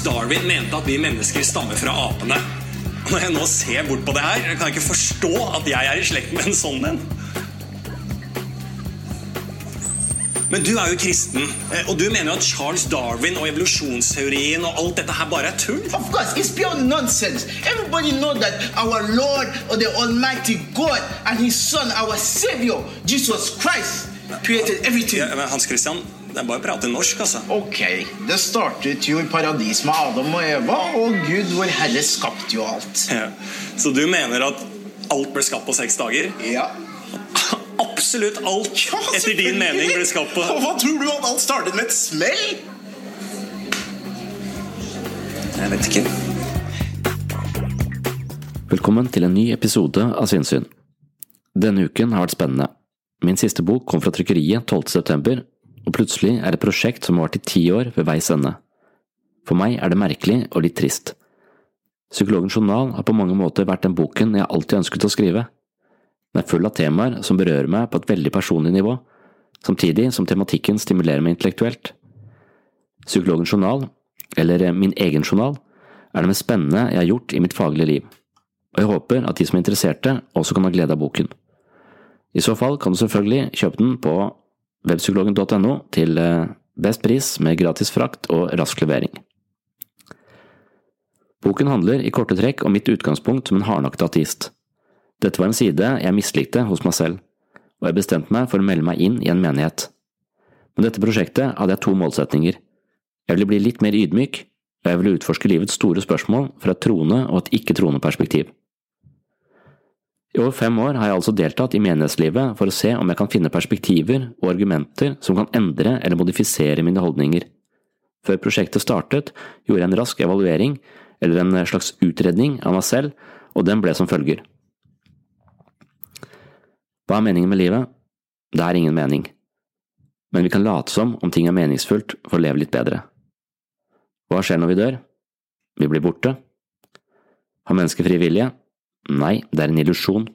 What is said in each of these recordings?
Charles Darwin mente at vi mennesker stammer fra apene. Når jeg nå ser bort på det her, kan jeg ikke forstå at jeg er i slekt med en sånn en. Men du er jo kristen, eh, og du mener jo at Charles Darwin og evolusjonsteorien og alt dette her bare er tull? Of course, it's pure nonsense. Everybody know that our Lord or the Almighty God and His Son, our Savior, Jesus Christ, created everything. Ja, Hans Christian, det er bare å prate norsk, altså. Ok, det startet jo i paradis med Adam og Eva, og Gud vår Herre skapte jo alt. Ja. Så du mener at alt ble skapt på seks dager? Ja. Absolutt alt Ja, etter din mening ble skapt på Og hva tror du at alt startet med et smell? Jeg vet ikke. Velkommen til en ny episode av Sinnsyn. Denne uken har vært spennende. Min siste bok kom fra trykkeriet 12. og plutselig er et prosjekt som har vart i ti år ved veis ende. For meg er det merkelig og litt trist. Psykologens journal har på mange måter vært den boken jeg alltid ønsket å skrive. Den er full av temaer som berører meg på et veldig personlig nivå, samtidig som tematikken stimulerer meg intellektuelt. Psykologens journal, eller min egen journal, er det mest spennende jeg har gjort i mitt faglige liv, og jeg håper at de som er interesserte, også kan ha glede av boken. I så fall kan du selvfølgelig kjøpe den på webpsykologen.no til eh, best pris med gratis frakt og rask levering. Boken handler i korte trekk om mitt utgangspunkt som en hardnakket ateist. Dette var en side jeg mislikte hos meg selv, og jeg bestemte meg for å melde meg inn i en menighet. Med dette prosjektet hadde jeg to målsetninger. Jeg ville bli litt mer ydmyk, og jeg ville utforske livets store spørsmål fra et troende og et ikke-troende perspektiv. I over fem år har jeg altså deltatt i menighetslivet for å se om jeg kan finne perspektiver og argumenter som kan endre eller modifisere mine holdninger. Før prosjektet startet, gjorde jeg en rask evaluering, eller en slags utredning av meg selv, og den ble som følger. Hva er meningen med livet? Det er ingen mening. Men vi kan late som om ting er meningsfullt for å leve litt bedre. Hva skjer når vi dør? Vi blir borte. Har mennesker fri vilje? Nei, det er en illusjon.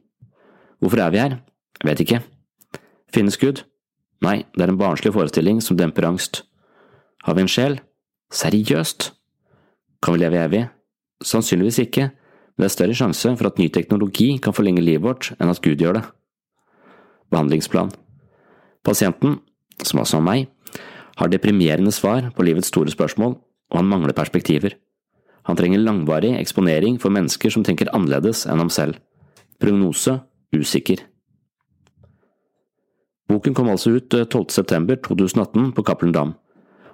Hvorfor er vi her? Jeg vet ikke. Finnes Gud? Nei, det er en barnslig forestilling som demper angst. Har vi en sjel? Seriøst? Kan vi leve evig? Sannsynligvis ikke, men det er større sjanse for at ny teknologi kan forlenge livet vårt enn at Gud gjør det. Behandlingsplan Pasienten, som altså er meg, har deprimerende svar på livets store spørsmål, og han mangler perspektiver. Han trenger langvarig eksponering for mennesker som tenker annerledes enn ham selv. Prognose usikker. Boken kom altså ut 12. september 2018 på Cappelen Dam,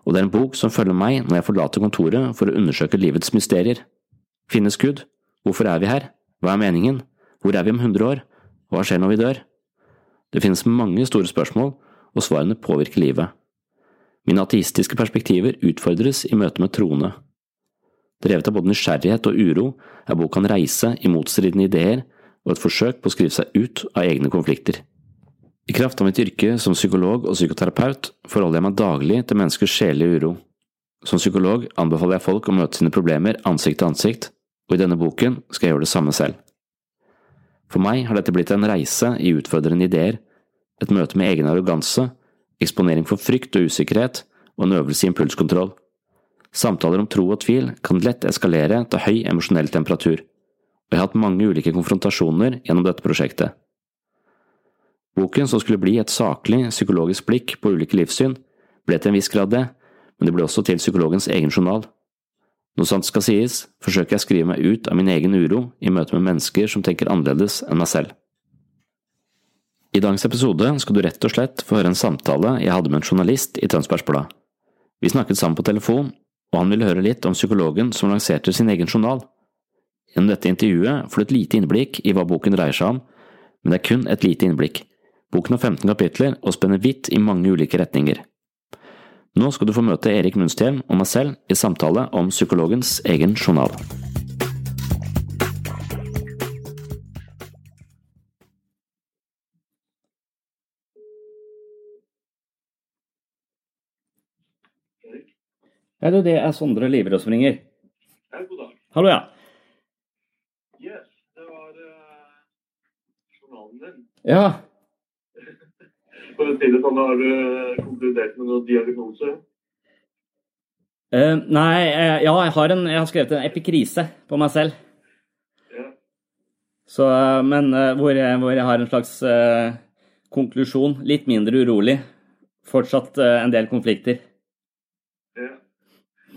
og det er en bok som følger meg når jeg forlater kontoret for å undersøke livets mysterier. Finnes Gud? Hvorfor er vi her? Hva er meningen? Hvor er vi om 100 år? Hva skjer når vi dør? Det finnes mange store spørsmål, og svarene påvirker livet. Mine ateistiske perspektiver utfordres i møte med troende. Drevet av både nysgjerrighet og uro er boka en reise i motstridende ideer og et forsøk på å skrive seg ut av egne konflikter. I kraft av mitt yrke som psykolog og psykoterapeut forholder jeg meg daglig til menneskers sjelelige uro. Som psykolog anbefaler jeg folk å møte sine problemer ansikt til ansikt, og i denne boken skal jeg gjøre det samme selv. For meg har dette blitt en reise i utfordrende ideer, et møte med egen arroganse, eksponering for frykt og usikkerhet og en øvelse i impulskontroll. Samtaler om tro og tvil kan lett eskalere til høy emosjonell temperatur, og jeg har hatt mange ulike konfrontasjoner gjennom dette prosjektet. Boken, som skulle bli et saklig, psykologisk blikk på ulike livssyn, ble til en viss grad det, men det ble også til psykologens egen journal. Når sant skal sies, forsøker jeg å skrive meg ut av min egen uro i møte med mennesker som tenker annerledes enn meg selv. I dagens episode skal du rett og slett få høre en samtale jeg hadde med en journalist i Tønsbergs Blad. Vi snakket sammen på telefon, og han ville høre litt om psykologen som lanserte sin egen journal. Gjennom dette intervjuet får du et lite innblikk i hva boken dreier seg om, men det er kun et lite innblikk. Boken har 15 kapitler og spenner vidt i mange ulike retninger. Nå skal du få møte Erik Munsthjem og meg selv i samtale om psykologens egen journal. Ja, du, det er Sondre Liverås som ringer. Ja, god dag. Hallo, ja. Yes, det var uh, journalen din. Ja, For å si det sånn, har du konkludert med noen diagnose? Uh, nei, uh, ja, jeg har, en, jeg har skrevet en epikrise på meg selv. Ja. Så, eh, men eh, hvor jeg, hvor jeg har en slags eh, konklusjon. Litt mindre urolig. Fortsatt eh, en del konflikter.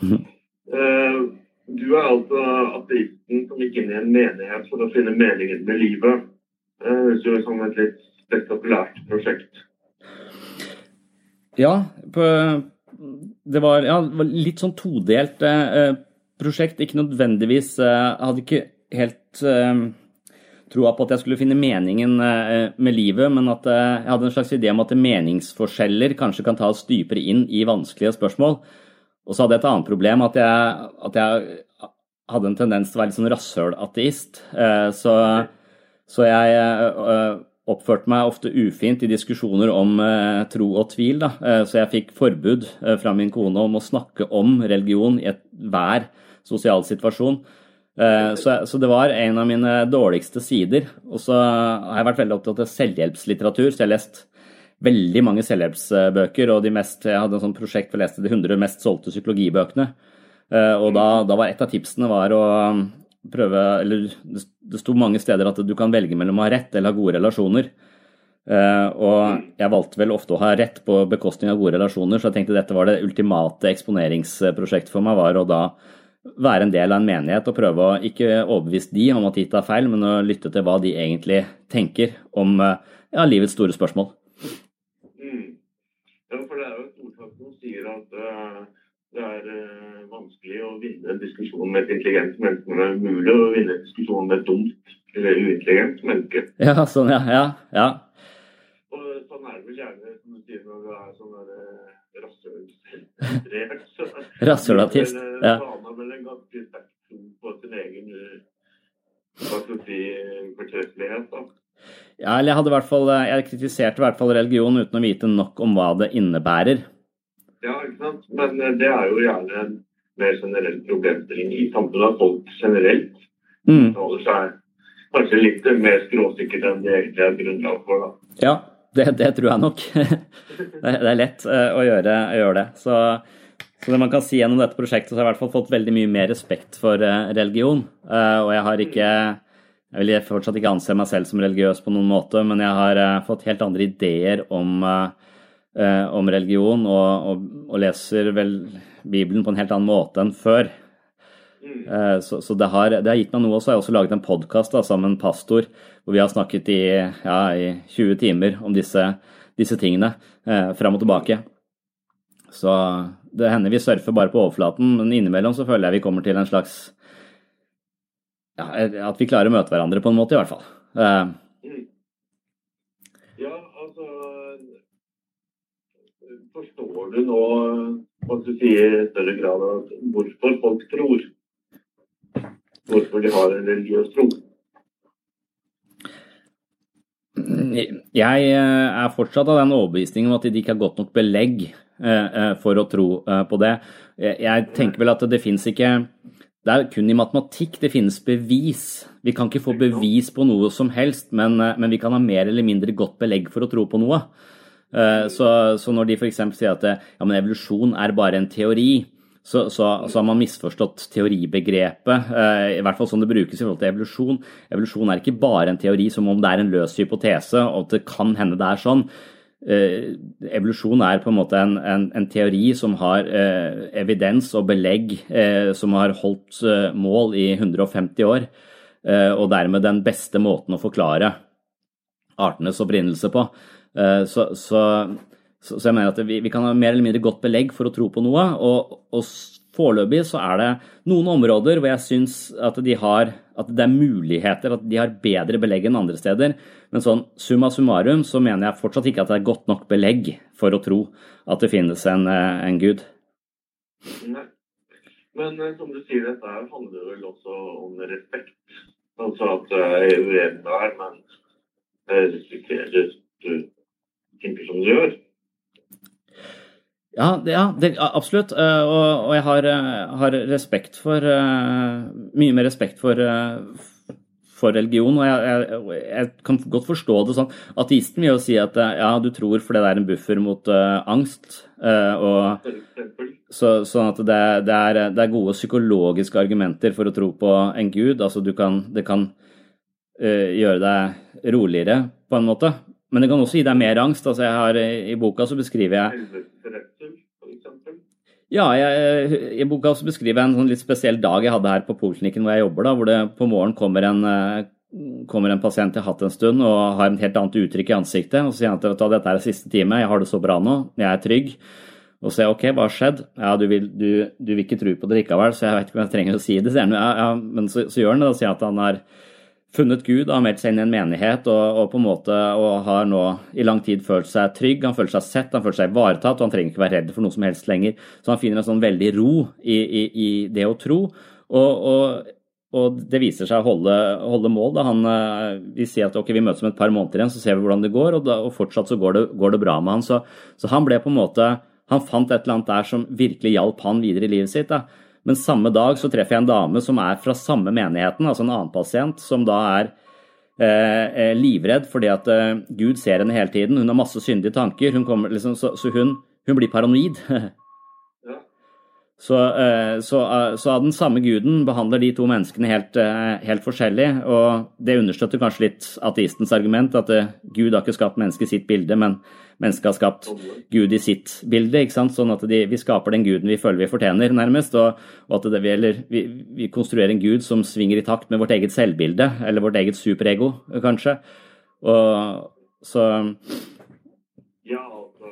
Eh, du er altså ateisten som gikk inn i en menighet for å finne meningen med livet. Det høres jo ut som et litt spektakulært prosjekt. Ja, på, det, var, ja, det var litt sånn todelt eh, prosjekt. Ikke nødvendigvis eh, Jeg hadde ikke helt eh, troa på at jeg skulle finne meningen eh, med livet, men at eh, jeg hadde en slags idé om at meningsforskjeller kanskje kan tas dypere inn i vanskelige spørsmål. Og så hadde jeg et annet problem, at jeg, at jeg hadde en tendens til å være litt sånn rasshøl-ateist. Eh, så, så jeg eh, oppførte meg ofte ufint i diskusjoner om eh, tro og tvil. Da. Så jeg fikk forbud fra min kone om å snakke om religion i hver sosial situasjon. Så, så det var en av mine dårligste sider. Og så har jeg vært veldig opptatt av selvhjelpslitteratur, så jeg har lest veldig mange selvhjelpsbøker. Og de mest, jeg hadde en sånn prosjekt for å leste de 100 mest solgte psykologibøkene. Eh, Og da, da var et av tipsene var å um, prøve Eller det det sto mange steder at du kan velge mellom å ha rett eller ha gode relasjoner. Eh, og jeg valgte vel ofte å ha rett på bekostning av gode relasjoner, så jeg tenkte dette var det ultimate eksponeringsprosjektet for meg, var å da være en del av en menighet og prøve å ikke overbevise de om at de tar feil, men å lytte til hva de egentlig tenker om eh, ja, livets store spørsmål. Mm. Ja, for det er jo et ordtak sier at eh, det er eh, vanskelig å vinne en diskusjon med et intelligent menneske, men det er umulig å vinne en diskusjon med et dumt eller uintelligent menneske. Ja, sånn, ja. ja, ja. Og sånn er det vel gjerne, som du sier, når du er sånn eh, rasshølsentrert. Rasshølatist, ja. så har vel en ganske sterk tro på sin egen hva skal si, fortreffelighet. da. ja eller jeg hadde i hvert fall Jeg kritiserte i hvert fall religion uten å vite nok om hva det innebærer. Ja, ikke sant? Men eh, det er jo gjerne en mer generell problemstilling i samfunnet. At folk generelt Mm. holder seg kanskje litt mer skråsikkert enn det egentlig er grunnlag for. da. Ja, det, det tror jeg nok. det, er lett eh, å gjøre, å gjøre det. Så, så det man kan si gjennom dette prosjektet, så har jeg i hvert fall fått veldig mye mer respekt for eh, religion. Og jeg har ikke Jeg vil fortsatt ikke anse meg selv som religiøs på noen måte, men jeg har fått helt andre ideer om, eh, om religion, og, og, og, leser vel Bibelen på en helt annen måte enn før. Eh, så, så det, har, det, har, gitt meg noe. Og Så har jeg også laget en podkast sammen med en pastor hvor vi har snakket i, ja, i 20 timer om disse, disse tingene eh, fram og tilbake. Så det hender vi surfer bare på overflaten, men innimellom så føler jeg vi kommer til en slags ja, At vi klarer å møte hverandre på en måte, i hvert fall. Eh. Ja, altså Forstår du nå hva du sier i større grad at hvorfor folk tror? Hvorfor de har en religiøs tro? Jeg eh, er fortsatt av den overbevisningen om at de ikke har godt nok belegg eh, eh, for å tro på det. Jeg tenker vel at det fins ikke Det er kun i matematikk det finnes bevis. Vi kan ikke få bevis på noe som helst, men, men vi kan ha mer eller mindre godt belegg for å tro på noe. Så, så når de f.eks. sier at ja, evolusjon er bare en teori, så, så, så, har man misforstått teoribegrepet, eh, i hvert fall sånn det brukes i forhold til evolusjon. Evolusjon er ikke bare en teori som om det er en løs hypotese, og at det kan hende det er sånn. Eh, evolusjon er på en måte en, en, en teori som har eh, evidens og belegg som har holdt mål i 150 år, og dermed den beste måten å forklare artenes opprinnelse på. Så, så så, så, jeg mener at vi, vi, kan ha mer eller mindre godt belegg for å tro på noe. Og, og foreløpig så er det noen områder hvor jeg syns at, de at det er muligheter, at de har bedre belegg enn andre steder. Men sånn summa summarum så mener jeg fortsatt ikke at det er godt nok belegg for å tro at det finnes en, eh, en gud. Nei. Men eh, som du sier, dette handler vel også om respekt. Altså at jeg er uenig der, men jeg respekterer du tenker som du gjør. Ja, det, ja det, absolutt. Eh, og, og jeg har, eh, har, respekt for eh, Mye mer respekt for, for religion. Og jeg, jeg, jeg, kan godt forstå det sånn. Ateisten vil jo si at ja, du tror fordi det er en buffer mot uh, angst. Uh, og, så, sånn at det, det, er, det, er, gode psykologiske argumenter for å tro på en gud. Altså du kan, det kan uh, gjøre deg roligere på en måte. Men det kan også gi deg mer angst. Altså jeg har, I boka så beskriver jeg ja, jeg, i boka så beskriver jeg en sånn litt spesiell dag jeg hadde her på poliklinikken hvor jeg jobber, da, hvor det på morgenen kommer en, eh, kommer en pasient jeg har hatt en stund og har en helt annet uttrykk i ansiktet. og Så sier han at dette er siste time, jeg har det så bra nå, jeg er trygg. Og så sier jeg OK, hva har skjedd? Ja, du vil, du, du vil, ikke tro på det likevel, så jeg vet ikke om jeg trenger å si det. Ja, ja, men så, så, gjør han det og sier at han har funnet Gud, har meldt seg inn i en menighet og, og, på en måte har nå i lang tid følt seg trygg, han føler seg sett, han føler seg ivaretatt, og han trenger ikke være redd for noe som helst lenger. Så han finner en sånn veldig ro i, i, i det å tro. Og, og, og, det viser seg å holde, holde mål. Da han, eh, vi sier at okay, vi møtes om et par måneder igjen, så ser vi hvordan det går, og, da, og fortsatt så går det, går det, bra med han. Så, så han ble på en måte Han fant et eller annet der som virkelig hjalp han videre i livet sitt. da. Men samme dag så treffer jeg en dame som er fra samme menigheten, altså en annen pasient, som da er eh, livredd fordi at eh, Gud ser henne hele tiden. Hun har masse syndige tanker, hun kommer, liksom, så, så hun, hun, blir paranoid. Så, eh, så, eh, så, av den samme guden behandler de to menneskene helt, eh, helt, forskjellig. Og det understøtter kanskje litt ateistens argument, at Gud har ikke skapt mennesket i sitt bilde, men mennesket har skapt Gud i sitt bilde. ikke sant? Sånn at de, vi skaper den guden vi føler vi fortjener, nærmest. Og, og at det, eller, vi, vi, konstruerer en gud som svinger i takt med vårt eget selvbilde, eller vårt eget superego, kanskje. Og så Ja, altså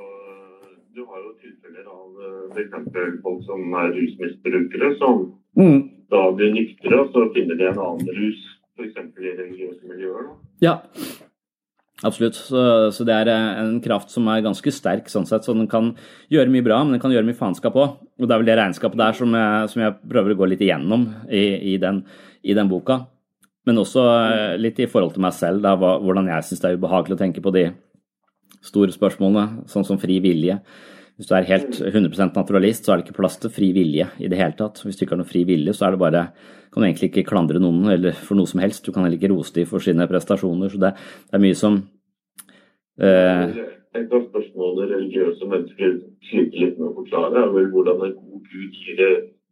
Du har jo tilfeller av f.eks. folk som er rusmisbrukere, som mm. da blir nyktre, og så finner de en annen rus, f.eks. i religiøse miljøer. Ja. Absolutt. Så, så, det er eh, en kraft som er ganske sterk, sånn sett. Så den kan gjøre mye bra, men den kan gjøre mye faenskap òg. Og det er vel det regnskapet der som jeg, som jeg, prøver å gå litt igjennom i, i, den, i den, boka. Men også eh, litt i forhold til meg selv, da, hvordan jeg syns det er ubehagelig å tenke på de store spørsmålene, sånn som fri vilje. Hvis du er helt 100% naturalist, så er det ikke plass til fri vilje i det hele tatt. Hvis du ikke har noe fri vilje, så er det bare kan du egentlig ikke klandre noen eller for noe som helst. Du kan heller ikke rose dem for sine prestasjoner. Så det, det er mye som eh... Et av spørsmålene religiøse mennesker sliter litt med å forklare, er vel hvordan en god gud gir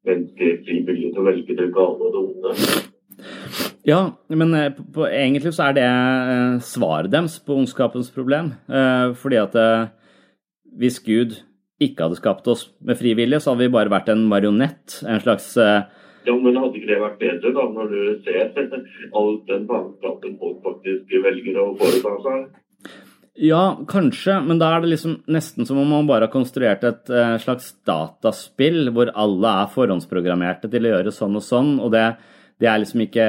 mennesker fri vilje til å velge det gale og det onde. Ja, men eh, på, egentlig så er det eh, svaret deres på ondskapens problem. Eh, fordi at eh, hvis Gud ikke hadde skapt oss med fri vilje, så hadde vi bare vært en marionett. En slags uh... Ja, men hadde ikke det vært bedre, da, når du ser all den faenskapen folk faktisk velger å foreta seg? Ja, kanskje, men da er det liksom nesten som om man bare har konstruert et uh, slags dataspill hvor alle er forhåndsprogrammerte til å gjøre sånn og sånn, og det, det er liksom ikke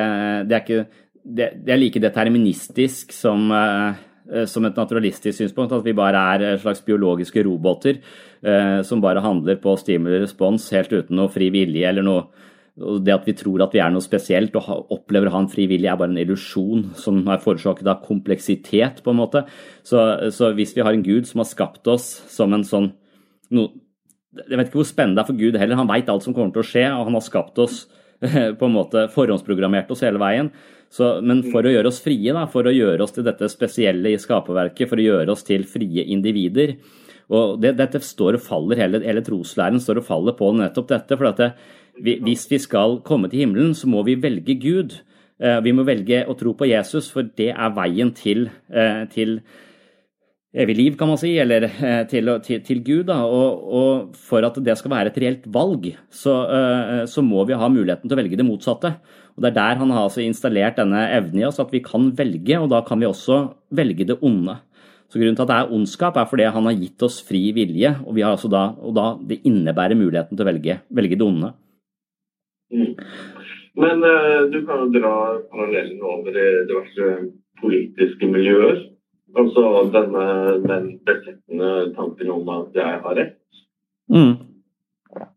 Det er, ikke, det, det er like deterministisk som Eh, som et naturalistisk synspunkt, at vi bare er eh, slags biologiske roboter eh, som bare handler på stimuli-respons helt uten noe fri vilje eller noe det at vi tror at vi er noe spesielt og opplever å ha en fri vilje, er bare en illusjon som er forårsaket av kompleksitet, på en måte. Så, så, hvis vi har en gud som har skapt oss som en sånn no, Jeg vet ikke hvor spennende det er for Gud heller, han veit alt som kommer til å skje, og han har skapt oss på en måte forhåndsprogrammert oss hele veien. Så, men for å gjøre oss frie, da, for å gjøre oss til dette spesielle i skaperverket, for å gjøre oss til frie individer og det, Dette står og faller, hele, hele troslæren står og faller på nettopp dette. for at det, Hvis vi skal komme til himmelen, så må vi velge Gud. Eh, vi må velge å tro på Jesus, for det er veien til, eh, til evig liv, kan man si, eller eh, til, til, til Gud. Og, og, for at det skal være et reelt valg, så, eh, så, må vi ha muligheten til å velge det motsatte. Og Det er der han har altså installert denne evnen i oss, at vi kan velge, og da kan vi også velge det onde. Så Grunnen til at det er ondskap, er fordi han har gitt oss fri vilje, og, altså da, og da, det innebærer muligheten til å velge, velge det onde. Mm. Men uh, du kan jo dra parallellen over i diverse politiske miljøer. Altså denne, den besettende tanken om at jeg har rett. Mm.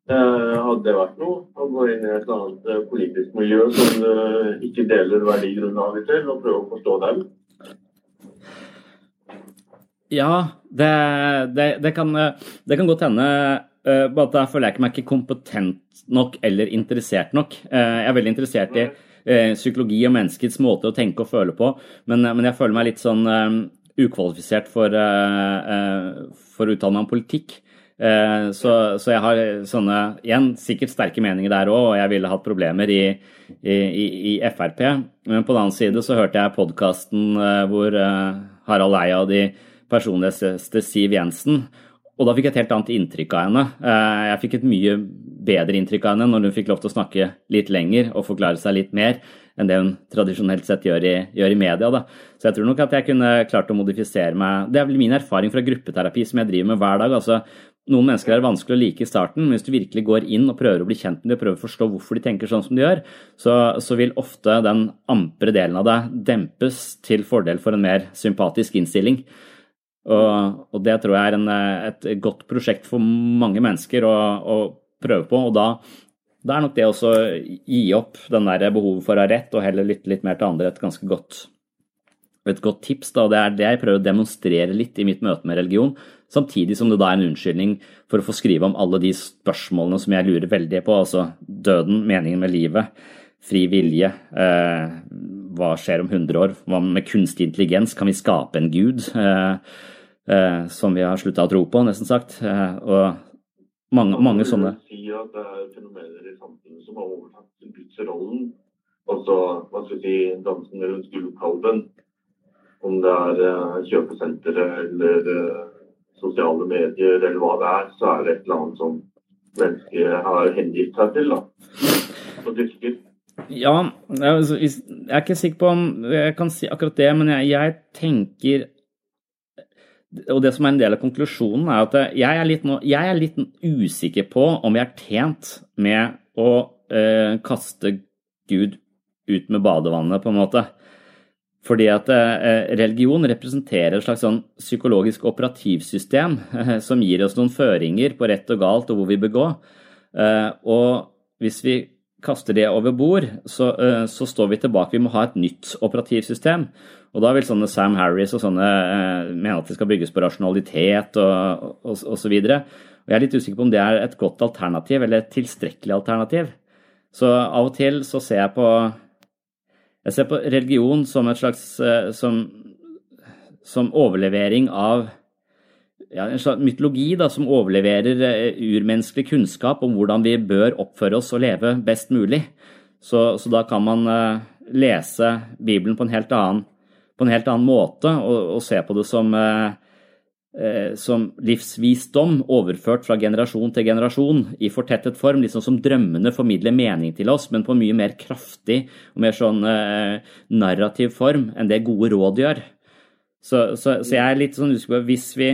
Eh, hadde det vært noe å gå inn i et annet eh, politisk miljø som du ikke deler verdigrunnlaget til, og prøve å forstå dem? Ja, det, det, det, kan, det kan, godt hende. Bare at jeg føler jeg ikke meg ikke kompetent nok eller interessert nok. Jeg er veldig interessert i psykologi og menneskets måte å tenke og føle på, men, men jeg føler meg litt sånn ukvalifisert for, eh, eh, for å uttale meg om politikk. Eh, så, så, jeg har sånne igjen sikkert sterke meninger der òg, og jeg ville hatt problemer i, i, i, Frp. Men på den annen side så hørte jeg podkasten hvor Harald Eia og de personligste Siv Jensen. Og da fikk jeg et helt annet inntrykk av henne. Jeg fikk et mye bedre inntrykk av henne når hun fikk lov til å snakke litt lenger og forklare seg litt mer enn det hun tradisjonelt sett gjør i, gjør i media. Da. Så jeg tror nok at jeg kunne klart å modifisere meg. Det er vel min erfaring fra gruppeterapi som jeg driver med hver dag. altså noen mennesker er vanskelig å like i starten, men hvis du virkelig går inn og prøver å bli kjent med dem og prøver å forstå hvorfor de tenker sånn som de gjør, så, så vil ofte den ampre delen av deg dempes til fordel for en mer sympatisk innstilling. Og, og det tror jeg er en, et godt prosjekt for mange mennesker å, å prøve på. Og da da er nok det å gi opp den der behovet for å ha rett, og heller lytte litt mer til andre, et ganske godt, et godt tips. Da. Det er det jeg prøver å demonstrere litt i mitt møte med religion, samtidig som det da er en unnskyldning for å få skrive om alle de spørsmålene som jeg lurer veldig på, altså døden, meningen med livet, fri vilje, eh, hva skjer om 100 år, hva med kunstig intelligens, kan vi skape en gud? Eh, eh, som vi har slutta å tro på, nesten sagt. Eh, og mange, mange sånne. Si at det er fenomener i samfunnet som har overtatt gudsrollen. Altså, hva skal vi si, dansen rundt gullkalven. Om det er uh, kjøpesentre eller uh, sosiale medier eller hva det er, så er det et eller annet som mennesket har hengitt seg til. da, og dyrker. Ja, jeg er ikke sikker på om jeg kan si akkurat det, men jeg, jeg tenker og det som er en del av konklusjonen, er at jeg er litt, jeg er litt usikker på om jeg er tjent med å eh, kaste Gud ut med badevannet, på en måte. Fordi at eh, religion representerer et slags sånn psykologisk operativsystem eh, som gir oss noen føringer på rett og galt og hvor vi bør gå. Eh, og hvis vi kaster det over bord, så, eh, så, står vi tilbake. Vi må ha et nytt operativsystem. Og da vil sånne Sam Harris og sånne eh, mene at det skal bygges på rasjonalitet og, og, og så videre. Og jeg er litt usikker på om det er et godt alternativ eller et tilstrekkelig alternativ. Så av og til så ser jeg på Jeg ser på religion som et slags eh, som, som overlevering av ja, en slags mytologi da, som overleverer eh, urmenneskelig kunnskap om hvordan vi bør oppføre oss og leve best mulig. Så, så da kan man uh, lese Bibelen på en helt annen en helt annen måte og, og se på det som, eh, eh, som livsvisdom overført fra generasjon til generasjon i fortettet form, liksom som drømmene formidler mening til oss, men på en mye mer kraftig og mer sånn eh, narrativ form enn det gode råd gjør. Så, så, så jeg er litt sånn usikker på hvis vi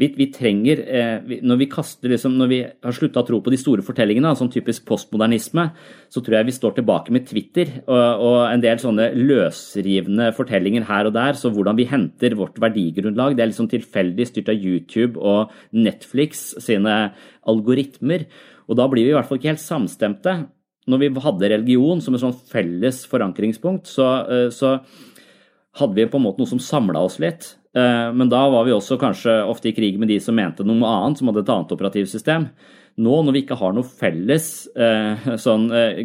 vi, vi, trenger, eh, når, vi kaster, liksom, når vi har slutta å tro på de store fortellingene, sånn typisk postmodernisme, så tror jeg vi står tilbake med Twitter og, og, en del sånne løsrivende fortellinger her og der. Så hvordan vi henter vårt verdigrunnlag, det er liksom tilfeldig styrt av YouTube og Netflix sine algoritmer. Og da blir vi i hvert fall ikke helt samstemte. Når vi hadde religion som et sånn felles forankringspunkt, så, eh, så hadde vi på en måte noe som samla oss litt. Eh, men da var vi også kanskje ofte i krig med de som mente noe annet, som hadde et annet operativsystem. Nå når vi ikke har noe felles eh, sånn eh,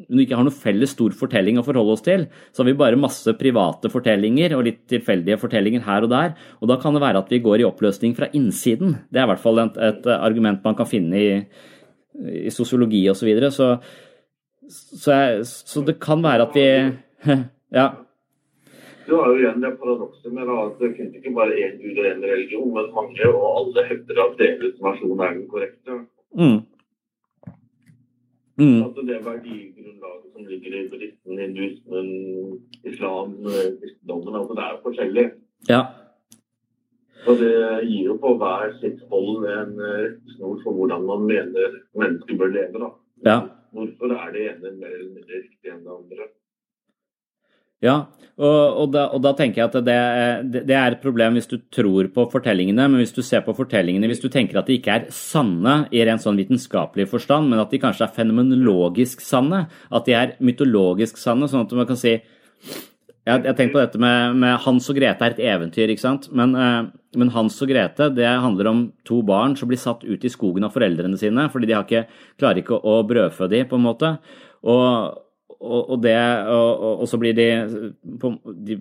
når vi ikke har noe felles stor fortelling å forholde oss til, så har vi bare masse private fortellinger og litt tilfeldige fortellinger her og der. Og da kan det være at vi går i oppløsning fra innsiden. Det er i hvert fall et, et argument man kan finne i, i sosiologi osv. Så, videre. så, så, så det kan være at vi Ja. Har jo igjen det paradokset med at det finnes ikke bare én gud og én religion, men mange, og alle hevder at deres versjon er den korrekte. Mm. Mm. Altså det verdigrunnlaget som ligger i buddhismen, hinduismen, islam, kristendommen, altså det er jo forskjellig. Ja. Og det gir jo på hver sitt hold en rettesnor for hvordan man mener mennesker bør leve. da. Ja. Hvorfor er det ene mer eller mindre riktig enn det andre? Ja, og, og, da, og, da, tenker jeg at det, det, er et problem hvis du tror på fortellingene, men hvis du ser på fortellingene, hvis du tenker at de ikke er sanne i rent sånn vitenskapelig forstand, men at de kanskje er fenomenologisk sanne, at de er mytologisk sanne, sånn at man kan si Jeg har tenkt på dette med, med, Hans og Grete er et eventyr, ikke sant, men, eh, men, Hans og Grete det handler om to barn som blir satt ut i skogen av foreldrene sine fordi de ikke, klarer ikke å brødfø dem, på en måte. og og, og, det, og, og, så blir de De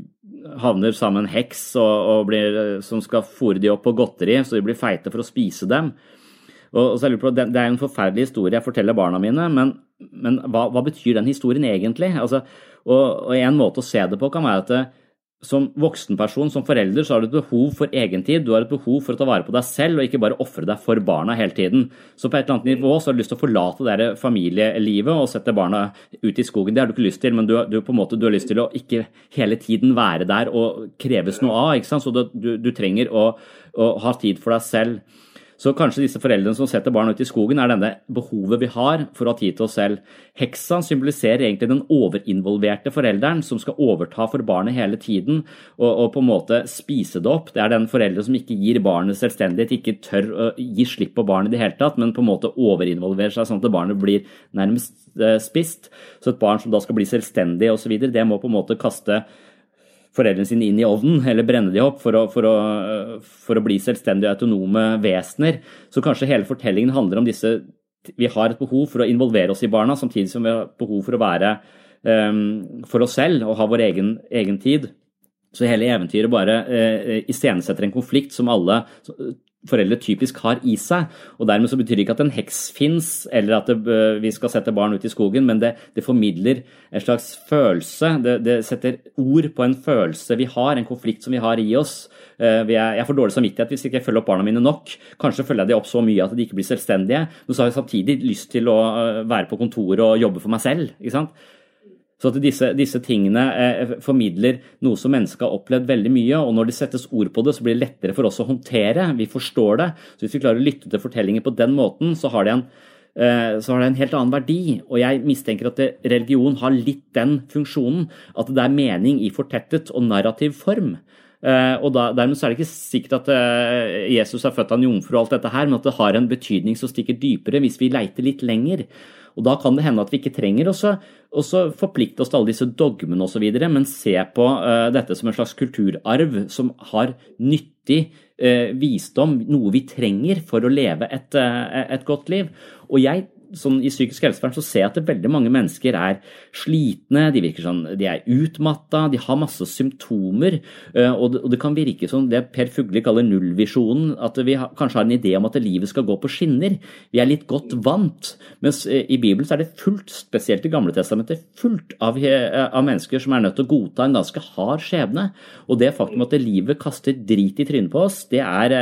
havner sammen heks og, blir, som skal fòre de opp på godteri, så de blir feite for å spise dem. Og, så jeg på, Det er en forferdelig historie jeg forteller barna mine, men, men hva, hva, betyr den historien egentlig? Altså, og, En måte å se det på kan være at det, som voksenperson, som forelder, så har du et behov for egentid. Du har et behov for å ta vare på deg selv, og ikke bare ofre deg for barna hele tiden. Så på et eller annet nivå så har du lyst til å forlate det familielivet og sette barna ut i skogen. Det har du ikke lyst til, men du, du, måte, du har lyst til å ikke hele tiden være der og kreves noe av. ikke sant? Så du, du trenger å, å ha tid for deg selv. Så kanskje disse foreldrene som setter barn ut i skogen, er denne behovet vi har for å ha tid til oss selv. Heksa symboliserer egentlig den overinvolverte forelderen som skal overta for barnet hele tiden og, og på en måte spise det opp. Det er den foreldre som ikke gir barnet selvstendighet, ikke tør å gi slipp på barnet i det hele tatt, men på en måte overinvolverer seg sånn at barnet blir nærmest eh, spist. Så et barn som da skal bli selvstendig osv., det må på en måte kaste foreldrene sine inn i ovnen, eller brenne de opp for å, for å, for å bli selvstendige og autonome vesener. Så kanskje hele fortellingen handler om disse Vi har et behov for å involvere oss i barna, samtidig som vi har behov for å være um, for oss selv og ha vår egen, egen tid. Så hele eventyret bare uh, iscenesetter en konflikt som alle foreldre typisk har i seg. og Dermed så betyr det ikke at en heks fins, eller at det, vi skal sette barn ut i skogen, men det, det formidler en slags følelse. Det, det, setter ord på en følelse vi har, en konflikt som vi har i oss. Er, jeg får dårlig samvittighet hvis jeg ikke følger opp barna mine nok. Kanskje følger jeg de opp så mye at de ikke blir selvstendige, men så har jeg samtidig lyst til å være på kontoret og jobbe for meg selv. ikke sant? Så at disse, disse tingene eh, formidler noe som mennesket har opplevd veldig mye, og når det settes ord på det, så blir det lettere for oss å håndtere. Vi forstår det. Så hvis vi klarer å lytte til fortellinger på den måten, så har det en, eh, har det en helt annen verdi. Og jeg mistenker at religion har litt den funksjonen. At det er mening i fortettet og narrativ form. Uh, og da, Dermed er det ikke sikkert at uh, Jesus er født av en jomfru, og alt dette her, men at det har en betydning som stikker dypere hvis vi leiter litt lenger. Og Da kan det hende at vi ikke trenger å forplikte oss til alle disse dogmene osv., men se på uh, dette som en slags kulturarv som har nyttig uh, visdom, noe vi trenger for å leve et, uh, et godt liv. Og jeg sånn I psykisk helsevern så ser jeg at veldig mange mennesker er slitne, de virker sånn, de er utmatta, de har masse symptomer. Eh, og det, og det kan virke som det Per Fugli kaller nullvisjonen, at vi har, kanskje har en idé om at livet skal gå på skinner. Vi er litt godt vant. Mens eh, i Bibelen så er det fullt, spesielt i Gamle testamenter, fullt av, av mennesker som er nødt til å godta en ganske hard skjebne. Og det faktum at livet kaster drit i trynet på oss, det er,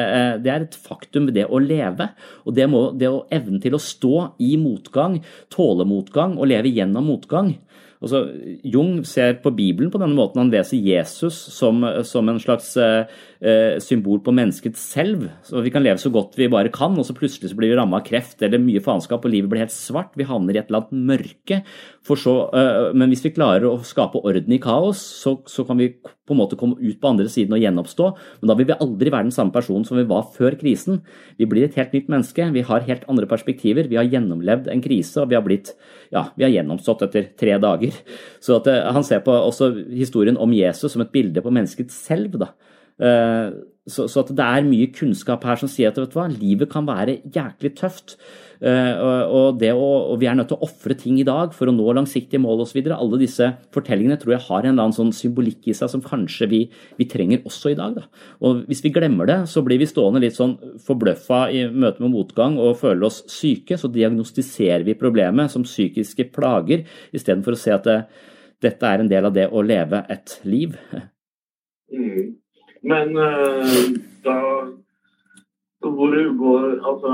det er et faktum ved det å leve. Og det, må, det å evne til å stå i motgang, tåle motgang og leve gjennom motgang. Altså, Jung ser på Bibelen på denne måten. Han leser Jesus som, som en slags eh, symbol på mennesket selv. Så Vi kan leve så godt vi bare kan, og så plutselig så blir vi ramma av kreft eller mye faenskap, og livet blir helt svart. Vi havner i et eller annet mørke. Så, eh, men hvis vi klarer å skape orden i kaos, så, så, kan vi på en måte komme ut på andre siden og gjenoppstå. Men da vil vi aldri være den samme personen som vi var før krisen. Vi blir et helt nytt menneske. Vi har helt andre perspektiver. Vi har gjennomlevd en krise, og vi har, blitt, ja, vi har gjennomstått etter tre dager. Så at, uh, Han ser på også historien om Jesus som et bilde på mennesket selv. da. Uh, så, så, det er mye kunnskap her som sier at vet du hva, livet kan være jæklig tøft. Uh, og, å, og, vi er nødt til å ofre ting i dag for å nå langsiktige mål osv. Alle disse fortellingene tror jeg har en eller annen sånn symbolikk i seg som kanskje vi, vi trenger også i dag. Da. Og Hvis vi glemmer det, så blir vi stående litt sånn forbløffa i møte med motgang og føler oss syke. Så diagnostiserer vi problemet som psykiske plager istedenfor å se at det, dette er en del av det å leve et liv. Mm. Men uh, da hvor går Altså,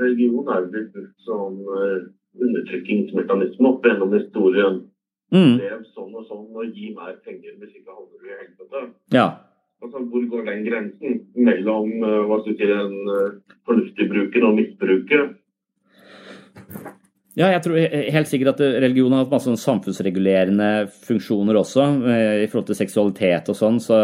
religion er blitt brukt som uh, undertrykkingsmekanisme opp gjennom historien. Mm. Lev sånn og sånn og gi mer penger, hvis ikke havner du i helvete. Ja. Altså, hvor går den grensen mellom uh, hva skal si, den fornuftige bruken og misbruket? Ja, jeg tror helt sikkert at religion har hatt masse samfunnsregulerende funksjoner også. Eh, I forhold til seksualitet og sånn, så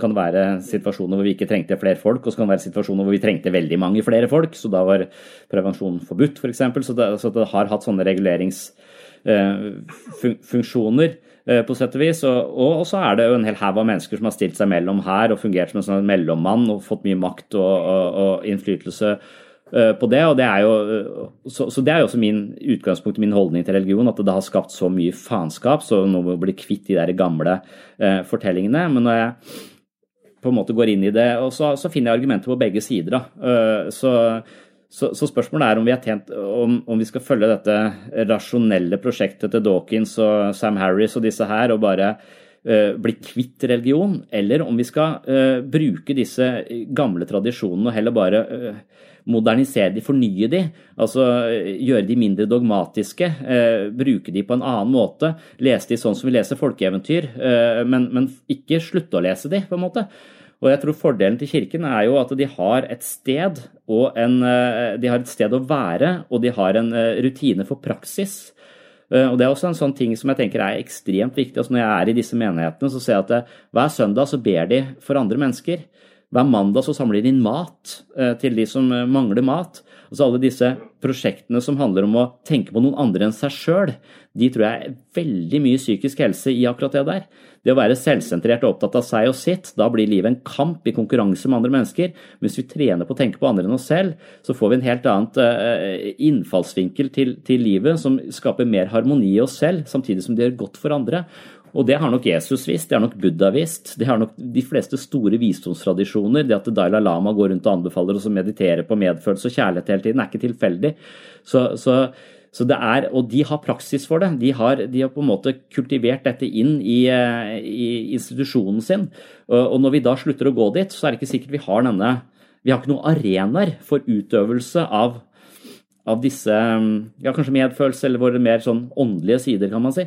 kan det være situasjoner hvor vi ikke trengte flere folk, og så kan det være situasjoner hvor vi trengte veldig mange flere folk, så da var prevensjon forbudt, f.eks. For så, så det har hatt sånne reguleringsfunksjoner eh, på sett og vis. Og, så er det jo en hel haug av mennesker som har stilt seg mellom her og fungert som en sånn mellommann og fått mye makt og, og, og innflytelse Eh, på det. og det er jo, eh, så, så, det er jo også min utgangspunkt min holdning til religion, at det har skapt så mye faenskap, så nå må vi bli kvitt de der gamle eh, fortellingene. Men når jeg på en måte går inn i det, og så, så finner jeg argumenter på begge sider. Uh, så, så, så, spørsmålet er om vi, tjent, om, om vi, skal følge dette rasjonelle prosjektet til Dawkins og Sam Harris og disse her, og bare uh, bli kvitt religion, eller om vi skal uh, bruke disse gamle tradisjonene og heller bare modernisere de, fornye de, altså eh, gjøre de mindre dogmatiske, eh, bruke de på en annen måte, lese de sånn som vi leser folkeeventyr, eh, men, men, ikke slutte å lese de, på en måte. Og jeg tror Fordelen til Kirken er jo at de har et sted, en, eh, de har et sted å være, og de har en eh, rutine for praksis. Og Det er også en sånn ting som jeg tenker er ekstremt viktig. altså Når jeg er i disse menighetene, så ser jeg at hver søndag så ber de for andre mennesker. Hver mandag så samler de inn mat eh, til de som eh, mangler mat. Altså alle disse prosjektene som handler om å tenke på noen andre enn seg sjøl, de tror jeg er veldig mye psykisk helse i akkurat det der. Det å være selvsentrert og opptatt av seg og sitt, da blir livet en kamp i konkurranse med andre mennesker. Men hvis vi trener på å tenke på andre enn oss selv, så får vi en helt annet eh, innfallsvinkel til, til livet som skaper mer harmoni i oss selv, samtidig som det gjør godt for andre. Og det har nok Jesus visst, det har nok Buddha visst, det har nok de fleste store visdomstradisjoner. Det at Dalai Lama går rundt og anbefaler oss å meditere på medfølelse og kjærlighet hele tiden, er ikke tilfeldig. Så, så, så det er, og de har praksis for det. De har, de har, på en måte kultivert dette inn i, eh, i institusjonen sin. Og når vi da slutter å gå dit, så er det ikke sikkert vi har denne Vi har ikke noen arenaer for utøvelse av, av disse ja, kanskje medfølelse eller våre mer sånn åndelige sider, kan man si.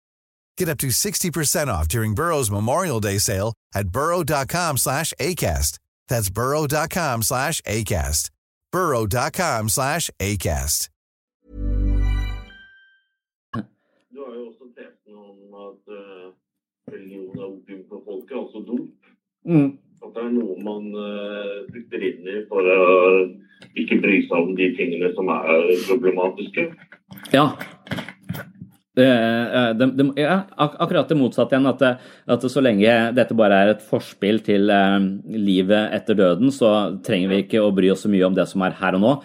Get up to 60% off during Burrow's Memorial Day sale at burrow.com slash ACAST. That's burrow.com slash ACAST. burrow.com slash ACAST. Du har jo også tesen om at eh, religion er opium for folket, altså dop. Mm. At det er noe man eh, putter inn i for å ikke bry seg om de tingene som er problematiske. Ja. Det, eh, det, ja, ak akkurat det motsatte igjen. At, at så lenge dette bare er et forspill til eh, livet etter døden, så trenger vi ikke å bry oss så mye om det som er her og nå.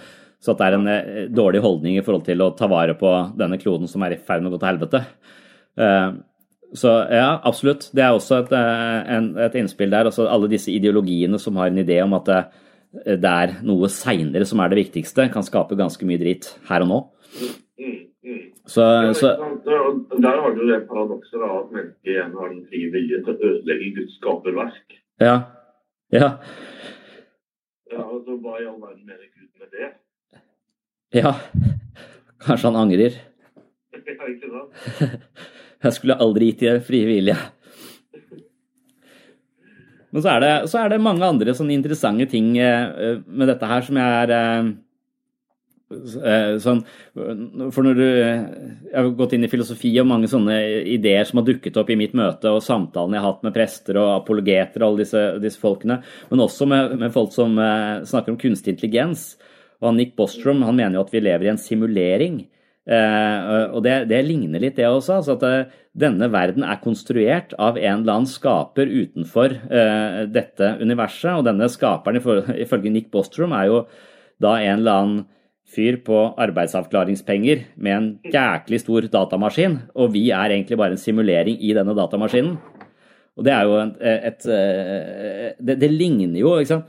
Så at det er en eh, dårlig holdning i forhold til å ta vare på denne kloden som er i ferd med å gå til helvete. Så ja, absolutt. Det er også et, en, et innspill der. Altså alle disse ideologiene som har en idé om at det, er noe seinere som er det viktigste, kan skape ganske mye dritt her og nå. Mm. Så, så sant? Der- Der har du det paradokset at mennesket igjen har den frie vilje til å ødelegge Guds skaperverk. ja. Ja. Ja, altså, Hva i all verden mener Gud med det? Ja. Kanskje han angrer. Ja, ikke sant? Jeg skulle aldri gitt det frie vilje. Men så er, det, så er det mange andre sånne interessante ting eh, med dette her som jeg er eh, sånn For når du Jeg har gått inn i filosofi og mange sånne ideer som har dukket opp i mitt møte og samtalene jeg har hatt med prester og apologeter og alle disse, disse folkene, men også med, med folk som eh, snakker om kunstig intelligens. Og Nick Bostrom han mener jo at vi lever i en simulering. Eh, og det, det ligner litt det også. altså at eh, Denne verden er konstruert av en eller annen skaper utenfor eh, dette universet. Og denne skaperen ifølge Nick Bostrom er jo da en eller annen fyr på arbeidsavklaringspenger med en jæklig stor datamaskin. Og vi er egentlig bare en simulering i denne datamaskinen. Og det er jo et, et, et det, det ligner jo, ikke sant.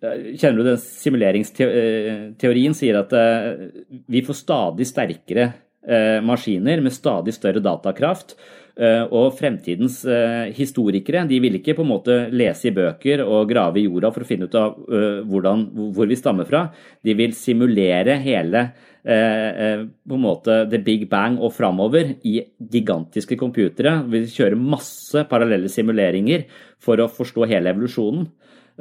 Kjenner du den simuleringsteorien sier at eh, vi får stadig sterkere eh, maskiner med stadig større datakraft. Eh, Og fremtidens eh, historikere de vil ikke på en måte lese i bøker og grave i jorda for å finne ut av eh, hvordan, hvor vi stammer fra. De vil simulere hele på en måte the big bang og framover i gigantiske computere. Vi vil kjøre masse parallelle simuleringer for å forstå hele evolusjonen.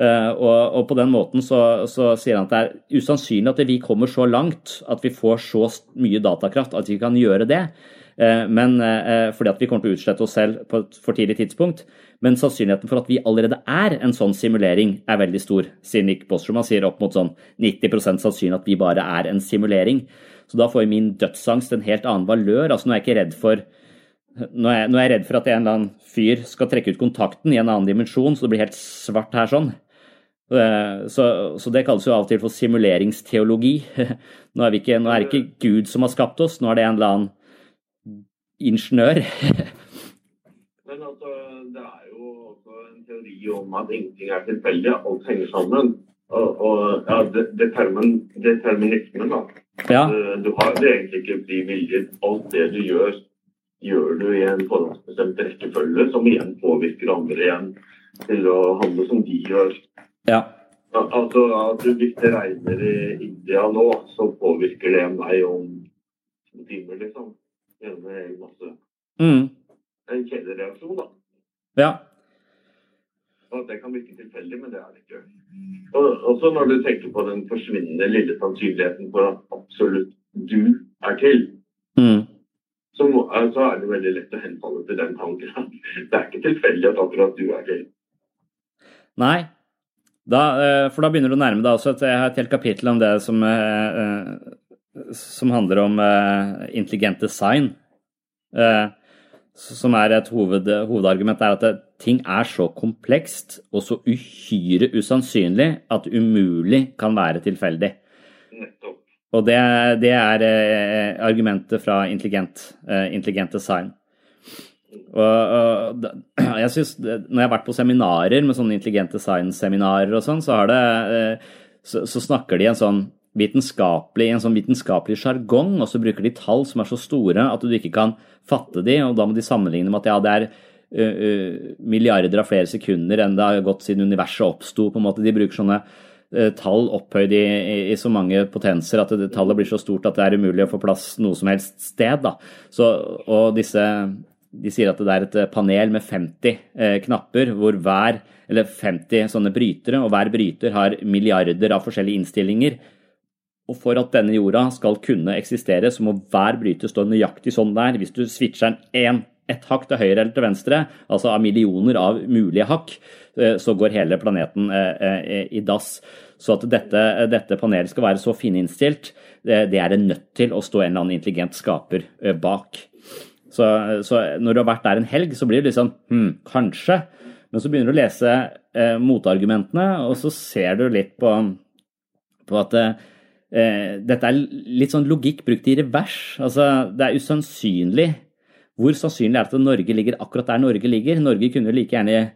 Og på den måten så, så sier han at det er usannsynlig at vi kommer så langt at vi får så mye datakraft at vi kan gjøre det. Eh, men eh, Fordi at vi kommer til å utslette oss selv på et for tidlig tidspunkt. Men sannsynligheten for at vi allerede er en sånn simulering, er veldig stor. Sier Nick Bostrom sier opp mot sånn 90% sannsynlig at vi bare er en simulering. Så da får min dødsangst en helt annen valør. Altså Nå er jeg ikke redd for nå er, jeg, nå er jeg redd for at en eller annen fyr skal trekke ut kontakten i en annen dimensjon, så det blir helt svart her sånn. Eh, Så, så det kalles jo av og til for simuleringsteologi. Nå er, ikke, nå er det ikke Gud som har skapt oss, nå er det en eller annen ingeniør. Men altså, det er jo en teori om at ingenting er tilfeldig, alt henger sammen. Og, og ja, det- determin, determinismen, da. Ja, Du, har har egentlig ikke fri vilje. Alt det du gjør, gjør du i en forhåndsbestemt rekkefølge, som igjen påvirker andre igjen til å handle som de gjør. ja. Altså, at du, Hvis det regner i India nå, så påvirker det meg om to timer, liksom. Hel masse. Mm, En kjedereaksjon, da. ja. Og det kan virke tilfeldig, men det er det ikke. Og også når du tenker på den forsvinnende lille sannsynligheten for at absolutt du er til, Mm, så, må, så er det veldig lett å henfalle til den tanken det er ikke tilfeldig at akkurat du er til. Nei. Da, eh, for da begynner du å nærme deg også et, jeg har et helt kapittel om det som, eh, eh, som handler om intelligent design. Eh, som er et hoved, hovedargument, er at det, ting er så komplekst og så uhyre usannsynlig at det umulig kan være tilfeldig. Nettopp. Og det, det er eh, argumentet fra intelligent, eh, intelligent design. Og, og jeg synes, Når jeg har vært på seminarer med sånne intelligent design-seminarer og sånn, så, så, så snakker de en sånn vitenskapelig, en sånn vitenskapelig sjargong, og så bruker de tall som er så store at du ikke kan fatte de, og da må de sammenligne med at ja, det er uh, uh, milliarder av flere sekunder enn det har gått siden universet oppsto. De bruker sånne uh, tall opphøyd i, i, i så mange potenser at det, tallet blir så stort at det er umulig å få plass noe som helst sted. Da. Så, og disse, de sier at det er et panel med 50 eh, knapper, hvor hver, eller 50 sånne brytere, og hver bryter har milliarder av forskjellige innstillinger. Og for at denne jorda skal kunne eksistere, så må hver bryter stå nøyaktig sånn der. Hvis du switcher den en, ett hakk til høyre eller til venstre, altså av millioner av mulige hakk, eh, så går hele planeten eh, eh, i dass. Så at dette, dette panelet skal være så fininnstilt, det er det nødt til å stå en eller annen intelligent skaper bak. Så, så når du har vært der en helg, så blir det litt sånn hm, kanskje. Men så begynner du å lese motargumentene, og så ser du litt på, på at eh, dette er litt sånn logikk brukt i revers. Altså, det er usannsynlig. Hvor sannsynlig er det at Norge ligger akkurat der Norge ligger? Norge kunne like gjerne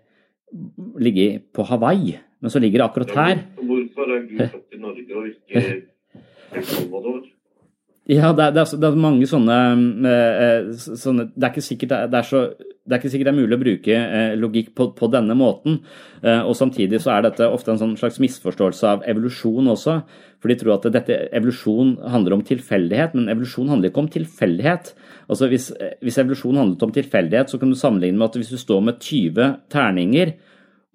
ligge på Hawaii, men så ligger det akkurat her. Hvorfor er Gud født i Norge og ikke Salvador? Ja, det er, det, er, det er mange sånne, eh, sånne Det er ikke sikkert er, så, det er ikke sikkert det er mulig å bruke eh, logikk på, på denne måten. Eh, og samtidig så er dette ofte en sånn slags misforståelse av evolusjon også. For de tror at dette evolusjon handler om tilfeldighet, men evolusjon handler ikke om tilfeldighet. Altså hvis, hvis evolusjon handlet om tilfeldighet, så kan du sammenligne med at hvis du står med 20 terninger,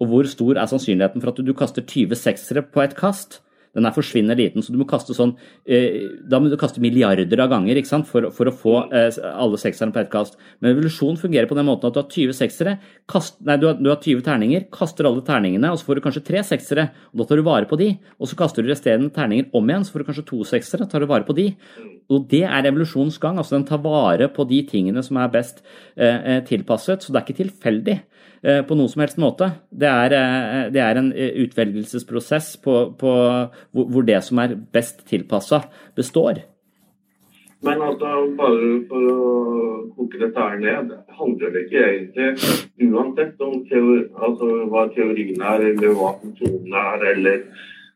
og hvor stor er sannsynligheten for at du, kaster 20 seksere på et kast? Den er forsvinnende liten, så du må kaste sånn eh, Da må du kaste milliarder av ganger ikke sant, for, for å få eh, alle sekserne på ett kast. Men evolusjon fungerer på den måten at du har 20 seksere, kast, nei, du har, du har 20 terninger, kaster alle terningene, og så får du kanskje tre seksere, og da tar du vare på de. Og så kaster du resterende terninger om igjen, så får du kanskje to seksere, tar du vare på de. Og det er evolusjonens gang. altså Den tar vare på de tingene som er best eh, tilpasset, så det er ikke tilfeldig eh, på noen som helst måte. Det er, eh, det er en eh, utvelgelsesprosess på, på hvor det som er best tilpassa, består. Men altså, bare for å koke dette her ned, handler det ikke egentlig uansett om teori, altså, hva teorien er, eller hva funksjonen er, eller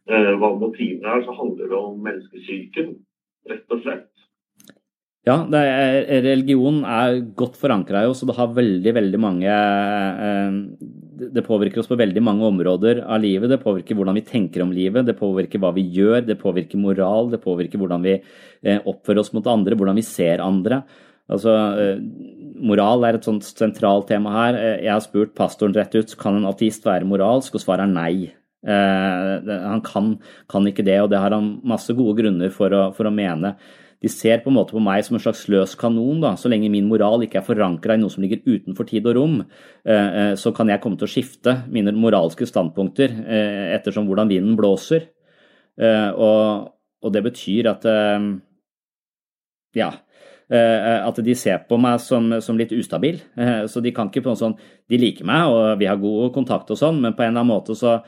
eh, hva motivene er, så handler det om menneskesyken, rett og slett. Ja, er, religion er godt forankra i oss, og det har veldig, veldig mange eh, Det påvirker oss på veldig mange områder av livet. Det påvirker hvordan vi tenker om livet, det påvirker hva vi gjør, det påvirker moral, det påvirker hvordan vi eh, oppfører oss mot andre, hvordan vi ser andre. Altså, eh, Moral er et sånt sentralt tema her. Eh, Jeg har spurt pastoren rett ut kan en ateist være moralsk, og svaret er nei. Eh, Han kan, kan ikke det, og det har han masse gode grunner for å, for å mene. De ser på en måte på meg som en slags løs kanon, da. Så lenge min moral ikke er forankra i noe som ligger utenfor tid og rom, eh, eh, så kan jeg komme til å skifte mine moralske standpunkter eh, ettersom hvordan vinden blåser. Og, det betyr at ja, at de ser på meg som, som litt ustabil. Så de kan ikke på noe sånn De liker meg, og vi har god kontakt og sånn, men på en eller annen måte så